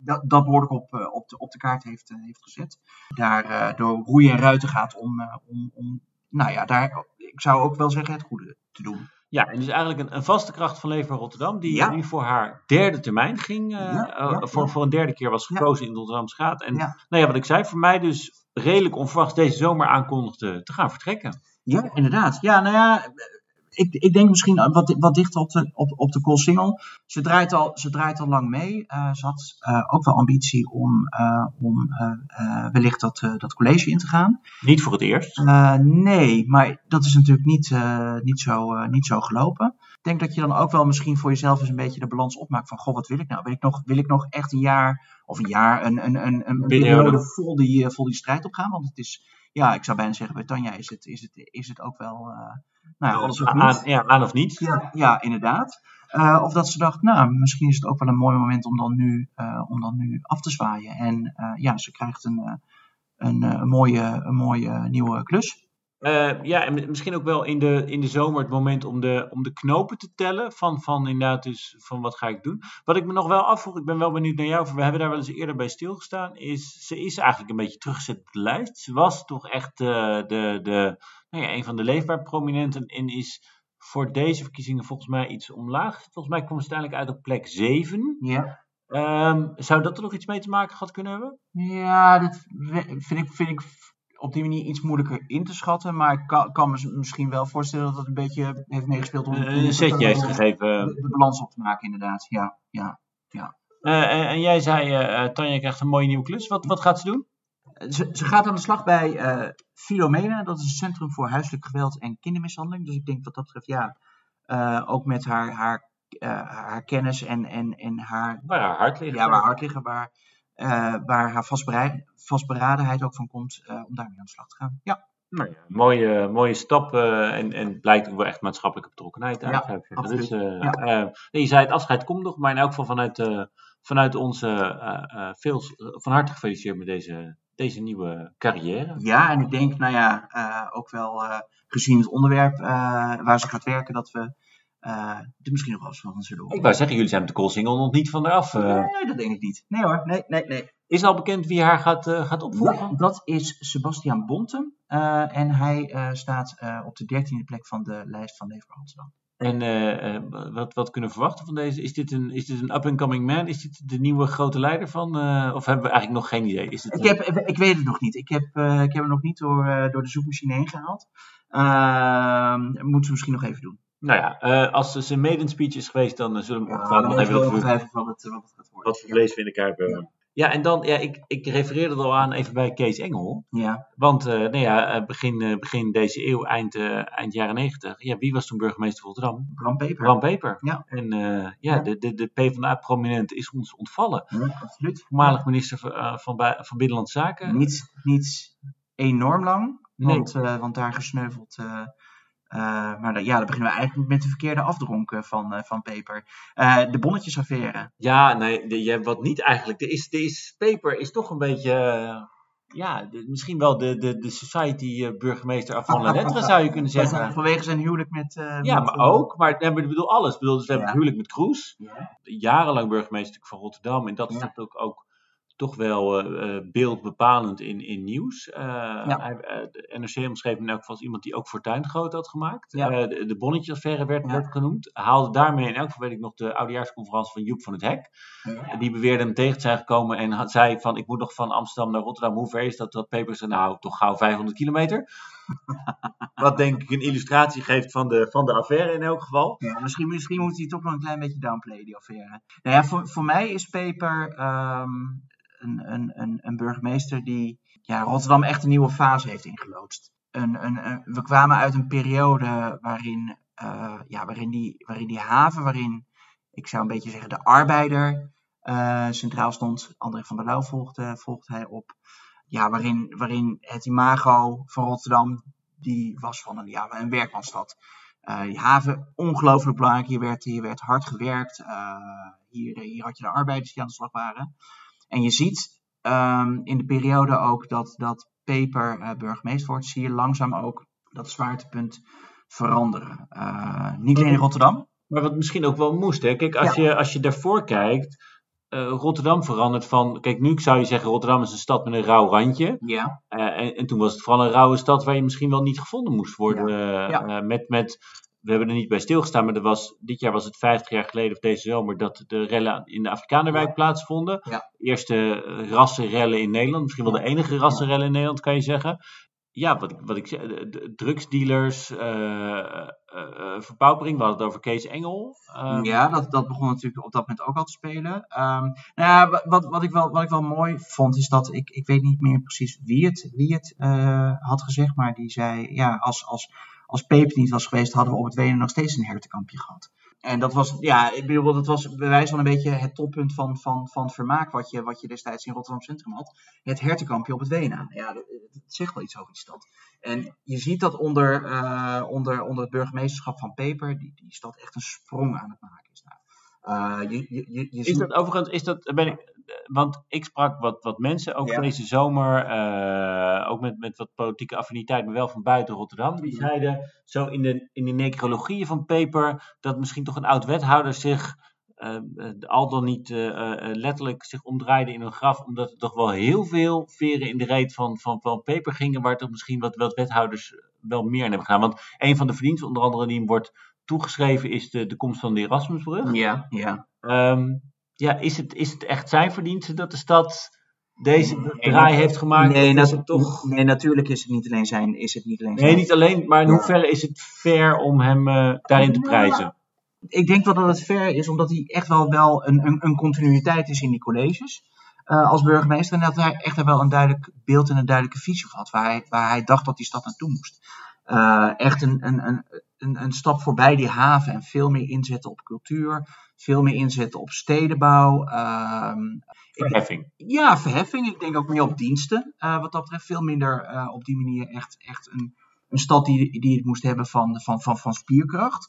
dat, dat behoorlijk op, op, de, op de kaart heeft, heeft gezet. Daar door roeien en ruiten gaat om, om, om, nou ja, daar, ik zou ook wel zeggen het goede te doen. Ja, en dus eigenlijk een, een vaste kracht van Leefbaar Rotterdam, die Ja. nu voor haar derde termijn ging. Ja, voor, voor een derde keer was gekozen in de Rotterdamse Raad. En nou ja, wat ik zei, voor mij dus redelijk onverwachts deze zomer aankondigde te gaan vertrekken. Ja, inderdaad. Ja, nou ja, ik, ik denk misschien wat, wat dichter op de, op, op de Koolsingel. Ze draait al, ze draait al lang mee. Eh, ze had eh, ook wel ambitie om, eh, om eh, eh, wellicht dat, eh, dat college in te gaan. Niet voor het eerst. Eh, nee, maar dat is natuurlijk niet, eh, niet, zo, eh, niet zo gelopen. Ik denk dat je dan ook wel misschien voor jezelf eens een beetje de balans opmaakt van, goh, wat wil ik nou? Wil ik nog, wil ik nog echt een jaar, of een jaar, een, een, een, een Periode. vol die, eh, vol die strijd opgaan? Want het is, ja, ik zou bijna zeggen, bij Tanja is het, is het, is het ook wel, eh, nou ja, alles of niet. aan, ja, aan of niet. Ja, ja inderdaad. Eh, of dat ze dacht, nou, misschien is het ook wel een mooi moment om dan nu, eh, om dan nu af te zwaaien. En eh, ja, ze krijgt een, eh, een, eh, een mooie, een mooie nieuwe klus. Eh, ja, en misschien ook wel in de, in de zomer het moment om de, om de knopen te tellen. Van, van inderdaad, dus van wat ga ik doen. Wat ik me nog wel afvroeg, ik ben wel benieuwd naar jou. We hebben daar wel eens eerder bij stilgestaan. Is, ze is eigenlijk een beetje teruggezet op de lijst. Ze was toch echt eh, de, de, nou ja, een van de leefbaar prominenten. En is voor deze verkiezingen volgens mij iets omlaag. Volgens mij kwam ze uiteindelijk uit op plek 7. Ja. Ehm, zou dat er nog iets mee te maken gehad kunnen hebben? Ja, dat vind ik, vind ik op die manier iets moeilijker in te schatten. Maar ik kan, kan me misschien wel voorstellen dat het een beetje heeft meegespeeld om, om Eh, een setje heeft gegeven. de, de balans op te maken, inderdaad. Ja, ja. Eh, en, en jij zei, eh, Tanja krijgt een mooie nieuwe klus. Wat, wat gaat ze doen? Ze, ze gaat aan de slag bij Filomena, dat is een centrum voor huiselijk geweld en kindermishandeling. Dus ik denk wat dat betreft, ja, ook met haar, haar, haar kennis en, en, en haar, Waar haar hart ligt. ja, waar hart liggen, waar, waar haar vastberadenheid ook van komt, eh, om daarmee aan de slag te gaan. Ja, Nou ja, mooie, mooie stap eh, en, en blijkt ook wel echt maatschappelijke betrokkenheid uit. Ja, absoluut. Dus, eh, Ja. eh, nee, je zei het afscheid komt nog, maar in elk geval vanuit, eh, vanuit onze eh, eh, veel, van harte gefeliciteerd met deze, deze nieuwe carrière. ja en ik denk, nou ja, eh, ook wel eh, gezien het onderwerp eh, waar ze gaat werken, dat we eh, er misschien nog wel eens van zullen Ik horen. wou zeggen, jullie zijn met de Koolsingel nog niet van eraf. eh. Nee, dat denk ik niet. Nee hoor, nee, nee, nee. is al bekend wie haar gaat, eh, gaat opvolgen? Ja, dat is Sebastiaan Bonten. en hij staat op de dertiende plek van de lijst van Leefbaar Rotterdam. En uh, wat, wat kunnen we verwachten van deze? Is dit een, is dit een up-and-coming man? Is dit de nieuwe grote leider van? Uh, of hebben we eigenlijk nog geen idee? Is het ik, heb, ik weet het nog niet. Ik heb, ik heb hem nog niet door, door de zoekmachine heen gehaald. Ehm, moeten we misschien nog even doen. Nou ja, als het een maiden speech is geweest, dan zullen we ja, nog even, wat, het, wat het gaat worden. Wat voor vlees we in elkaar hebben. Ja, en dan, ja, ik, ik refereerde er al aan even bij Kees Engel. Ja. Want uh, nou ja, eh, begin, begin deze eeuw, eind, uh, eind jaren negentig, ja, wie was toen burgemeester van Rotterdam? Bram Peper. Bram Peper. Ja. En ja, ja, de, de, de PvdA-prominent is ons ontvallen. Ja, absoluut. Voormalig minister van, van, van Binnenlandse Zaken. Niet, niet enorm lang, nee. want, want daar gesneuveld uh, maar ja, dan beginnen we eigenlijk met de verkeerde afdronken van, uh, van Paper. Uh, de bonnetjesaffaire. Ja, nee, de, je, wat niet eigenlijk. Er is, er is, Paper is toch een beetje, ja, de, misschien wel de, de, de society burgemeester avant la lettre zou je kunnen zeggen. Vanwege zijn huwelijk met... ja, maar ook, maar ik bedoel alles. Ik bedoel, dus we hebben huwelijk met Kroes. Ja. Jarenlang burgemeester van Rotterdam. En dat is ook, ook toch wel uh, beeldbepalend in, in nieuws. Ja. hij, de NRC omschreef in elk geval als iemand die ook Fortuin groot had gemaakt. Ja. de, de bonnetjesaffaire werd, ja. werd genoemd. Haalde daarmee in elk geval, weet ik nog, de oudejaarsconferentie van Joep van het Hek. Die beweerde hem tegen te zijn gekomen en had, zei van, ik moet nog van Amsterdam naar Rotterdam. Hoe ver is dat? Dat Peper zei, nou, toch gauw 500 kilometer. Wat denk ik een illustratie geeft van de, van de affaire in elk geval. Ja, misschien, misschien moet hij toch nog een klein beetje downplayen, die affaire. Nou ja, voor, voor mij is Peper... Um een, een, een, een burgemeester die ja, Rotterdam echt een nieuwe fase heeft ingeloodst. Een, een, we kwamen uit een periode waarin, uh, ja, waarin, die, waarin die haven, waarin ik zou een beetje zeggen de arbeider uh, centraal stond. André van der Lauw volgde, hij op. Ja, waarin, waarin het imago van Rotterdam, die was van een, ja, een werkmansstad. Uh, die haven, ongelooflijk belangrijk. Hier werd, werd hard gewerkt. hier, hier had je de arbeiders die aan de slag waren. En je ziet um, in de periode ook dat, dat Peper uh, burgemeester wordt, zie je langzaam ook dat zwaartepunt veranderen. Uh, niet alleen in Rotterdam. Maar wat misschien ook wel moest. Hè? Kijk, als, ja. je, als je daarvoor kijkt, uh, Rotterdam verandert van. Kijk, nu zou je zeggen: Rotterdam is een stad met een rauw randje. Ja. Uh, en, en, toen was het vooral een rauwe stad waar je misschien wel niet gevonden moest worden. Ja. Ja. Uh, met, met we hebben er niet bij stilgestaan, maar er was, dit jaar was het 50 jaar geleden of deze zomer dat de rellen in de Afrikanerwijk plaatsvonden. Ja. Eerste rassenrellen in Nederland, misschien wel de enige rassenrellen in Nederland kan je zeggen. Ja, wat ik, wat ik zeg, de drugsdealers, uh, uh, verpaupering, we hadden het over Kees Engel. Um, ja, dat, dat begon natuurlijk op dat moment ook al te spelen. Um, nou ja, wat, wat, ik wel, wat ik wel mooi vond, is dat ik, ik weet niet meer precies wie het, wie het had gezegd, maar die zei, ja, als, als als Peper niet was geweest, hadden we op het Wenen nog steeds een hertenkampje gehad. En dat was, ja, ik bedoel, dat was bij wijze van een beetje het toppunt van, van, van vermaak wat je, wat je destijds in Rotterdam Centrum had. Het hertenkampje op het Wenen. Ja, dat, dat zegt wel iets over die stad. En je ziet dat onder, uh, onder, onder het burgemeesterschap van Peper, die, die stad echt een sprong aan het maken is. Uh, je, je, je, je is dat overigens, is dat, ben ik, want ik sprak wat, wat mensen, ook ja. deze zomer, uh, ook met, met wat politieke affiniteit, maar wel van buiten Rotterdam. Die zeiden zo in de, in de necrologieën van Peper dat misschien toch een oud wethouder zich uh, al dan niet uh, letterlijk zich omdraaide in een graf, omdat er toch wel heel veel veren in de reet van, van, van Peper gingen, waar toch misschien wat, wat wethouders wel meer aan hebben gedaan. Want een van de verdiensten, onder andere die hem wordt toegeschreven, is de, de komst van de Erasmusbrug. Ja, ja. Um, ja, is het, is het echt zijn verdienste dat de stad deze draai heeft gemaakt? Nee, toch... nee, natuurlijk is het niet alleen zijn. Is het niet alleen nee, niet alleen, maar in hoeverre is het fair om hem uh, daarin te prijzen? Ik denk wel dat het fair is, omdat hij echt wel, wel een, een, een continuïteit is in die colleges. Uh, als burgemeester. En dat hij echt wel een duidelijk beeld en een duidelijke visie had. Waar hij, waar hij dacht dat die stad naartoe moest. Uh, echt een, een, een, een, een stap voorbij die haven en veel meer inzetten op cultuur veel meer inzetten op stedenbouw. Um, verheffing. Ik, ja, verheffing. Ik denk ook meer op diensten. Uh, wat dat betreft veel minder uh, op die manier echt, echt een, een stad die, die het moest hebben van, van, van, van spierkracht.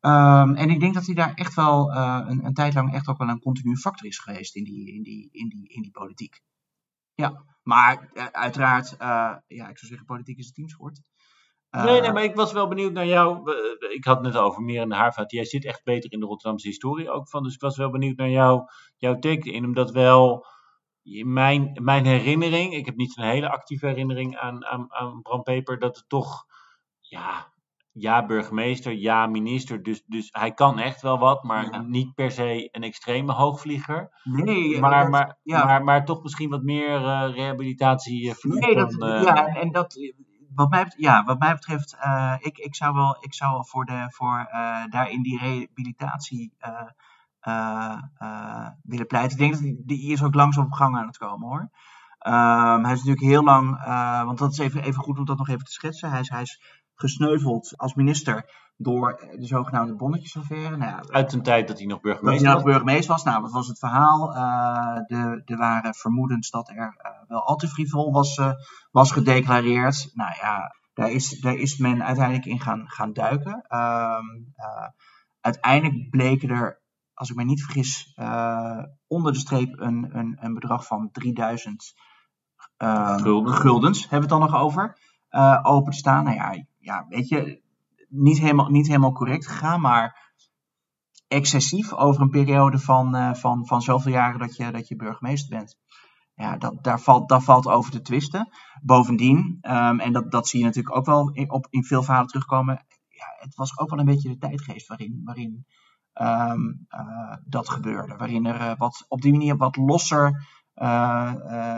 Um, en ik denk dat hij daar echt wel een, een tijd lang echt ook wel een continu factor is geweest in die, in die, in die, in die politiek. Ja, maar uiteraard, ja, ik zou zeggen, politiek is een teamsport. Nee, nee, maar ik was wel benieuwd naar jou. Ik had het net over meer in de Haarvat. Jij zit echt beter in de Rotterdamse historie ook van. Dus ik was wel benieuwd naar jou, jouw teken in. Omdat wel, mijn, mijn herinnering, ik heb niet een hele actieve herinnering aan, aan, aan Bram Peper, dat het toch, ja, ja burgemeester, ja minister, dus, dus hij kan echt wel wat, maar Ja. niet per se een extreme hoogvlieger. Nee, Maar, dat- maar, ja. maar, maar toch misschien wat meer eh, rehabilitatie eh, Nee, dat, dan, eh, ja, en dat, wat mij, ja, wat mij betreft, eh, ik, ik zou wel, ik zou voor, de, voor eh, daarin die rehabilitatie eh, willen pleiten. Ik denk dat die, is ook langzaam op gang aan het komen hoor. Ehm, hij is natuurlijk heel lang, want dat is even, even goed om dat nog even te schetsen. Hij hij is gesneuveld als minister door de zogenaamde bonnetjesaffaire. Nou ja, uit een tijd dat hij nog burgemeester nog was. burgemeester was. Nou, wat was het verhaal? Eh, de, er waren vermoedens dat er eh, wel al te frivol was, eh, was gedeclareerd. Nou ja, daar is, daar is men uiteindelijk in gaan, gaan duiken. Ehm, eh, uiteindelijk bleken er, als ik me niet vergis, eh, onder de streep een, een, een bedrag van 3000 eh, Gulden. guldens, hebben we het dan nog over, eh, open te staan. Nou ja, ja weet je, niet helemaal, niet helemaal correct gegaan, maar excessief over een periode van, eh, van, van zoveel jaren dat je, dat je burgemeester bent. Ja, dat, daar, valt, daar valt over te twisten. Bovendien, ehm, en dat, dat zie je natuurlijk ook wel in, op, in veel verhalen terugkomen. Ja, het was ook wel een beetje de tijdgeest waarin, waarin ehm, eh, dat gebeurde. Waarin er eh, wat, op die manier wat losser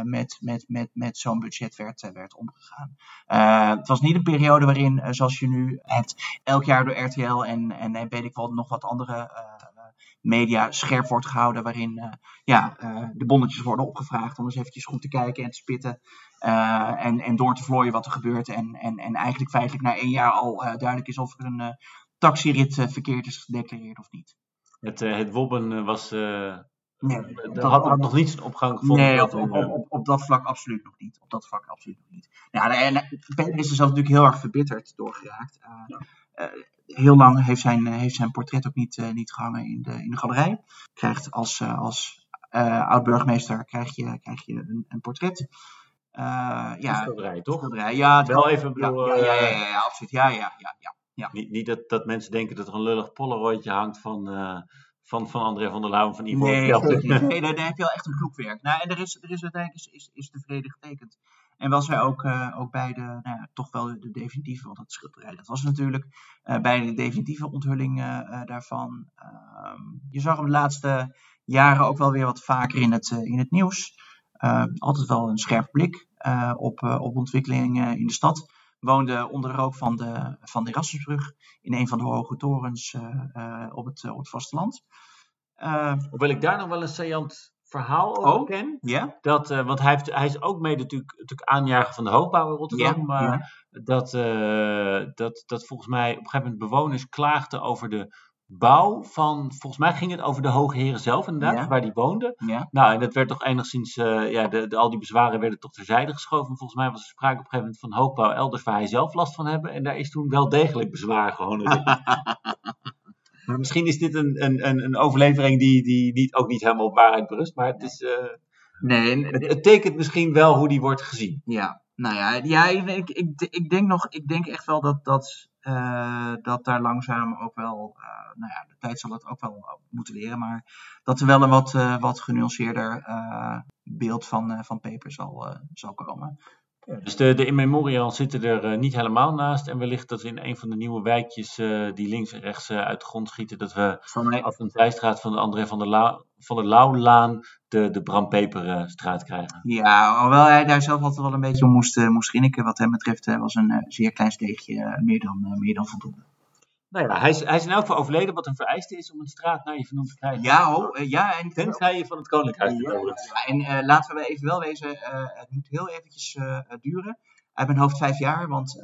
met, met, met, met zo'n budget werd, eh, werd omgegaan. Eh, het was niet een periode waarin, eh, zoals je nu hebt, elk jaar door RTL en, en, en weet ik wel nog wat andere eh, media scherp wordt gehouden. Waarin eh, ja, eh, de bonnetjes worden opgevraagd om eens eventjes goed te kijken en te spitten. eh, en, en door te vlooien wat er gebeurt. En, en, en eigenlijk feitelijk na één jaar al eh, duidelijk is of er een eh, taxirit eh, verkeerd is gedeclareerd of niet. Het, eh, het wobben eh, was, eh Nee, er had nog, nog niet zijn opgang gevonden. Nee, dat op, op, eh, op, op dat vlak absoluut nog niet. Op dat vlak absoluut nog niet. Ja, en eh, Peter is er zelf natuurlijk heel erg verbitterd door geraakt. Eh, eh, heel lang heeft zijn, eh, heeft zijn portret ook niet, eh, niet gehangen in de, in de galerij. Krijgt als, eh, als eh, oud-burgemeester krijg je, krijg je een, een portret. Eh, een ja, schilderij, toch? schilderij. Ja, het Wel even, ja, bedoel, ja, ja, eh, ja, ja, ja, absoluut. Ja, ja, ja, ja. ja. Niet, niet dat, dat mensen denken dat er een lullig polaroidje hangt van, eh, van, van André van der Lauw en van Ivo Nee, nee, daar, heb je wel echt een groepwerk. Nou, en er is, er is uiteindelijk is, is, is tevreden getekend. En was hij ook, eh, ook bij de, nou ja, toch wel de definitieve, want dat schilderij, dat was natuurlijk eh, bij de definitieve onthulling eh, daarvan. Ehm, je zag hem de laatste jaren ook wel weer wat vaker in het, in het nieuws. Eh, altijd wel een scherp blik op, op ontwikkelingen in de stad. Woonde onder de rook van de, van de Erasmusbrug in een van de hoge torens eh, eh, op, het, eh, op het vasteland. Hoewel ik daar nog wel een saillant verhaal over Oh? ken. ja, Dat, want hij, heeft, hij is ook mede natuurlijk, natuurlijk aanjager van de hoogbouw in Rotterdam. Maar. Dat, dat, dat volgens mij op een gegeven moment bewoners klaagden over de bouw van... Volgens mij ging het over de hoge heren zelf inderdaad, Ja. waar die woonden. ja. Nou, en dat werd toch enigszins... eh, ja, de, de, al die bezwaren werden toch terzijde geschoven. Volgens mij was er sprake op een gegeven moment van hoogbouw elders waar hij zelf last van hebben. En daar is toen wel degelijk bezwaar gewoon. maar misschien is dit een, een, een, een overlevering die, die niet, ook niet helemaal op waarheid berust. Maar het is... eh, Nee, het, het tekent misschien wel hoe die wordt gezien. ja. Nou ja, ja ik, ik, ik denk nog, ik denk echt wel dat, dat, eh, dat daar langzaam ook wel, eh, nou ja, de tijd zal het ook wel moeten leren, maar dat er wel een wat, eh, wat genuanceerder beeld van, van Peper zal, zal komen. Dus de, de in memorial zitten er eh, niet helemaal naast. En wellicht dat we in een van de nieuwe wijkjes eh, die links en rechts eh, uit de grond schieten, dat we Van mij, af een zijstraat van de André van der, van der Lauwlaan de, de Bram Peperstraat krijgen. ja, hoewel hij daar zelf altijd wel een beetje om moest, moest grinniken, wat hem betreft was een zeer klein steegje eh, meer, dan, meer dan voldoende. Nou ja, hij is, hij is in elk geval overleden, wat een vereiste is om een straat naar je vernoemd te krijgen. Ja, oh, eh, ja, en Tenzij je van het Koninkhuis. Ja, ja, en eh, laten we even wel wezen, eh, het moet heel eventjes duren. Uit mijn hoofd vijf jaar, want...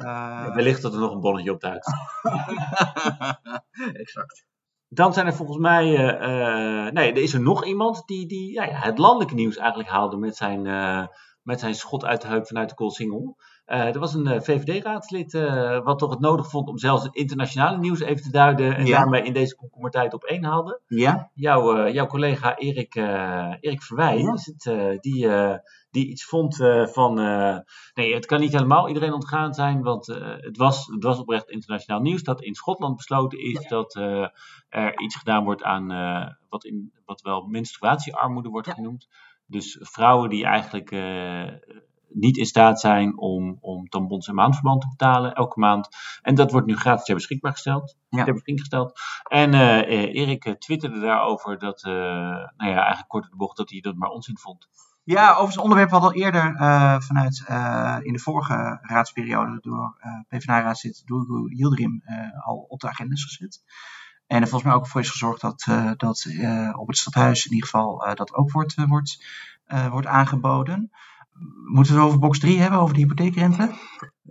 Wellicht dat er nog een bonnetje op duikt. exact. Dan zijn er volgens mij, nee, er is er nog iemand die, die ja, ja, het landelijke nieuws eigenlijk haalde met zijn, met zijn schot uit de heup vanuit de Koolsingel. Eh er was een eh, VVD-raadslid uh, wat toch het nodig vond om zelfs het internationale nieuws even te duiden en Ja. daarmee in deze komkommertijd op één haalde. Ja? Jouw, eh, jouw collega Erik, eh, Erik Verwij, Ja. is het, eh, die, eh, die iets vond eh, van, eh, nee, het kan niet helemaal iedereen ontgaan zijn, want eh, het, was, het was oprecht internationaal nieuws dat in Schotland besloten is dat eh, er iets gedaan wordt aan eh, wat, in, wat wel menstruatiearmoede wordt genoemd. Dus vrouwen die eigenlijk niet in staat zijn om, om tampons en maandverband te betalen elke maand. En dat wordt nu gratis ter beschikbaar gesteld. Ja. Ter beschikking gesteld. En eh, Erik eh, twitterde daarover dat, eh, nou ja, eigenlijk kort de bocht, dat hij dat maar onzin vond. Ja, over het onderwerp wat al eerder vanuit in de vorige raadsperiode door PvdA-raadslid Doergo Yildirim al op de agenda is gezet. En er volgens mij ook voor is gezorgd dat, dat op het stadhuis in ieder geval dat ook wordt, wordt, wordt aangeboden. Moeten we het over box 3 hebben, over de hypotheekrente?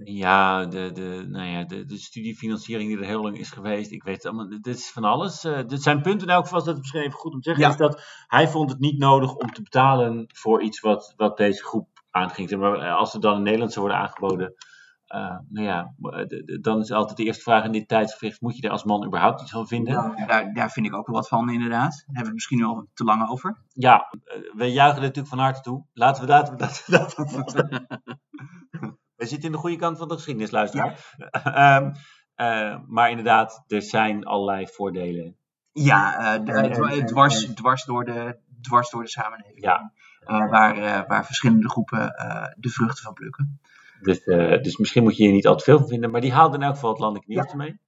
Ja, de, de, nou ja de, de studiefinanciering die er heel lang is geweest. Ik weet het allemaal. Dit is van alles. Dit zijn punten in elk geval, dat is misschien even goed om te zeggen, Ja. is dat hij vond het niet nodig om te betalen voor iets wat, wat deze groep aanging. Maar eh, als het dan in Nederland zou worden aangeboden, eh, nou ja, de- dan is altijd de eerste vraag in dit tijdsgevricht, moet je er als man überhaupt iets van vinden? Ja, daar, daar vind ik ook wel wat van, inderdaad. Daar hebben we het misschien al te lang over. Ja, eh, we juichen er natuurlijk van harte toe. Laten we dat... dat, we zitten in de goede kant van de geschiedenis, luisteraar. Ehm, eh, maar inderdaad, er zijn allerlei voordelen. Ja, eh, de- dwars, dwars, door de, dwars door de samenleving. Ja. Eh, waar, eh, waar verschillende groepen eh, de vruchten van plukken. Dus, eh, dus misschien moet je hier niet al te veel van vinden. Maar die haalde in elk geval het landelijk nieuws ermee.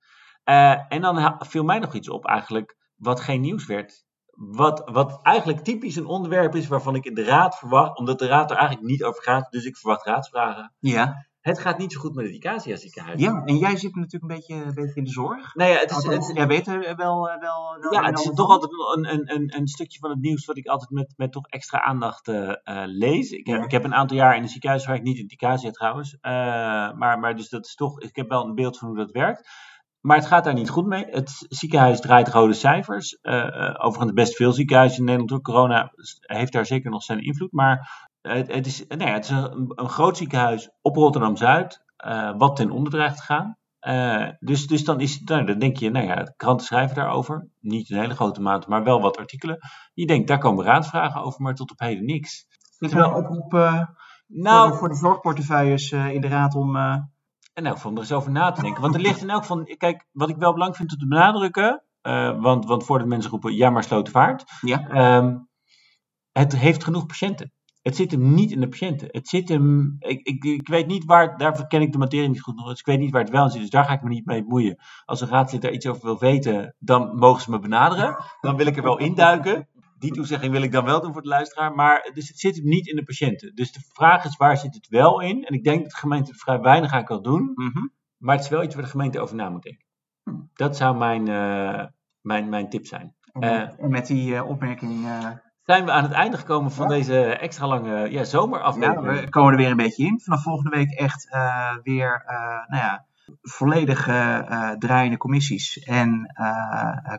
Eh, en dan viel mij nog iets op eigenlijk, wat geen nieuws werd. Wat, wat eigenlijk typisch een onderwerp is waarvan ik in de raad verwacht, omdat de raad er eigenlijk niet over gaat, dus ik verwacht raadsvragen. Ja. Het gaat niet zo goed met het ICASIA ziekenhuis. ja, en jij zit natuurlijk een beetje, een beetje in de zorg. Nee, ja, het is, het, jij weet er wel... eh, wel, wel ja, het is toch altijd een, een, een, een stukje van het nieuws wat ik altijd met, met toch extra aandacht eh, eh, lees. Ik Ja. ik heb een aantal jaar in een ziekenhuis gewerkt, niet in het ICASIA trouwens. Maar, maar dus dat is toch, ik heb wel een beeld van hoe dat werkt. Maar het gaat daar niet goed mee. Het ziekenhuis draait rode cijfers. Overigens best veel ziekenhuizen in Nederland door corona heeft daar zeker nog zijn invloed. Maar het, het is, nee, het is een, een groot ziekenhuis op Rotterdam-Zuid, eh, wat ten onder dreigt te gaan. Eh, dus, dus dan, is, nou, dan denk je, nou ja, kranten schrijven daarover. Niet een hele grote mate, maar wel wat artikelen. Je denkt, daar komen raadsvragen over, maar tot op heden niks. Dit is wel oproep eh, voor, de, Nou, voor de zorgportefeuilles eh, in de raad om... eh, in elk geval om er eens over na te denken. Want er ligt in elk geval, kijk, wat ik wel belangrijk vind om te benadrukken, eh, want, want voordat mensen roepen, ja maar slotenvaart. ja, Ehm, het heeft genoeg patiënten. Het zit hem niet in de patiënten. Het zit hem, ik, ik, ik weet niet waar, daarvoor ken ik de materie niet goed nog, dus ik weet niet waar het wel in zit, dus daar ga ik me niet mee bemoeien. Als een raadslid daar iets over wil weten, dan mogen ze me benaderen. Dan wil ik er wel induiken. Die toezegging wil ik dan wel doen voor de luisteraar, maar dus het zit hem niet in de patiënten. Dus de vraag is, waar zit het wel in? En ik denk dat de gemeente vrij weinig aan kan doen. mhm. Maar het is wel iets waar de gemeente over na moet denken. Hmm. Dat zou mijn, eh, mijn, mijn tip zijn. En, Eh, en met die eh, opmerking... Zijn we aan het einde gekomen van Ja. deze extra lange ja, ja, we komen er weer een beetje in. Vanaf volgende week echt eh, weer, eh, nou ja, volledig eh, draaiende commissies. En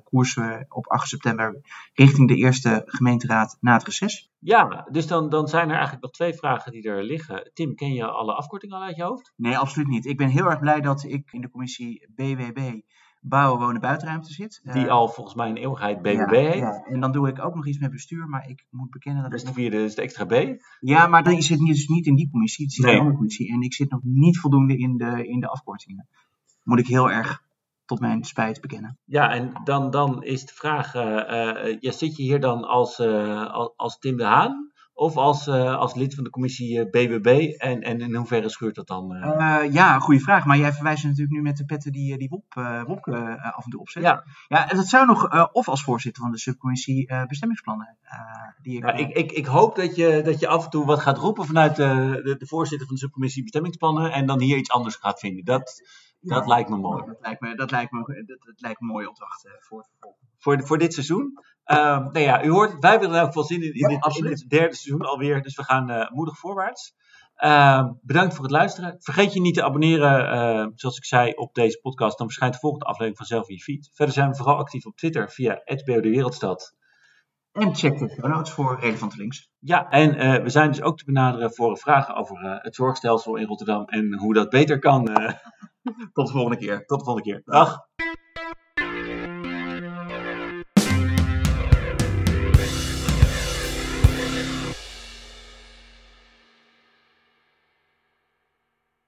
koersen we op 8 september richting de eerste gemeenteraad na het reces. Ja, dus dan, dan zijn er eigenlijk nog twee vragen die er liggen. Tim, ken je alle afkortingen al uit je hoofd? Nee, absoluut niet. Ik ben heel erg blij dat ik in de commissie BWB, Bouwen, Wonen, Buitenruimte zit. Die Eh, al volgens mij een eeuwigheid BBB ja, heet. ja. En dan doe ik ook nog iets met bestuur, maar ik moet bekennen dat Dat is de vierde, dus de extra B. Ja, maar die zit niet, dus niet in die commissie, het zit in een andere commissie. En ik zit nog niet voldoende in de, in de afkortingen. Moet ik heel erg tot mijn spijt bekennen. Ja, en dan, dan is de vraag, eh, eh, ja, zit je hier dan als, als, als Tim de Haan? Of als, eh, als lid van de commissie eh, BBB? En, en in hoeverre schuurt dat dan? eh? Eh, ja, goede vraag. Maar jij verwijst natuurlijk nu met de petten die, eh, die Wop, eh, Wopke eh, af en toe opzet. ja, ja, en dat zou nog, eh, of als voorzitter van de subcommissie eh, bestemmingsplannen. eh, die ik, Ja, ik, ik, ik hoop dat je, dat je af en toe wat gaat roepen vanuit de, de, de voorzitter van de subcommissie bestemmingsplannen en dan hier iets anders gaat vinden. Dat, dat lijkt me mooi. Dat lijkt me, dat lijkt me, dat, dat lijkt me een mooie opdracht voor. Voor, voor dit seizoen. Ehm, nou ja, u hoort, wij in elk geval zin in, dit, in derde seizoen alweer. Dus we gaan eh, moedig voorwaarts. Ehm, bedankt voor het luisteren. Vergeet je niet te abonneren, eh, zoals ik zei, op deze podcast. Dan verschijnt de volgende aflevering vanzelf in je feed. Verder zijn we vooral actief op Twitter via @bod Wereldstad. En check de show notes voor relevante links. Ja, en eh, we zijn dus ook te benaderen voor vragen over eh, het zorgstelsel in Rotterdam en hoe dat beter kan. Tot de volgende keer. Tot de volgende keer. Dag.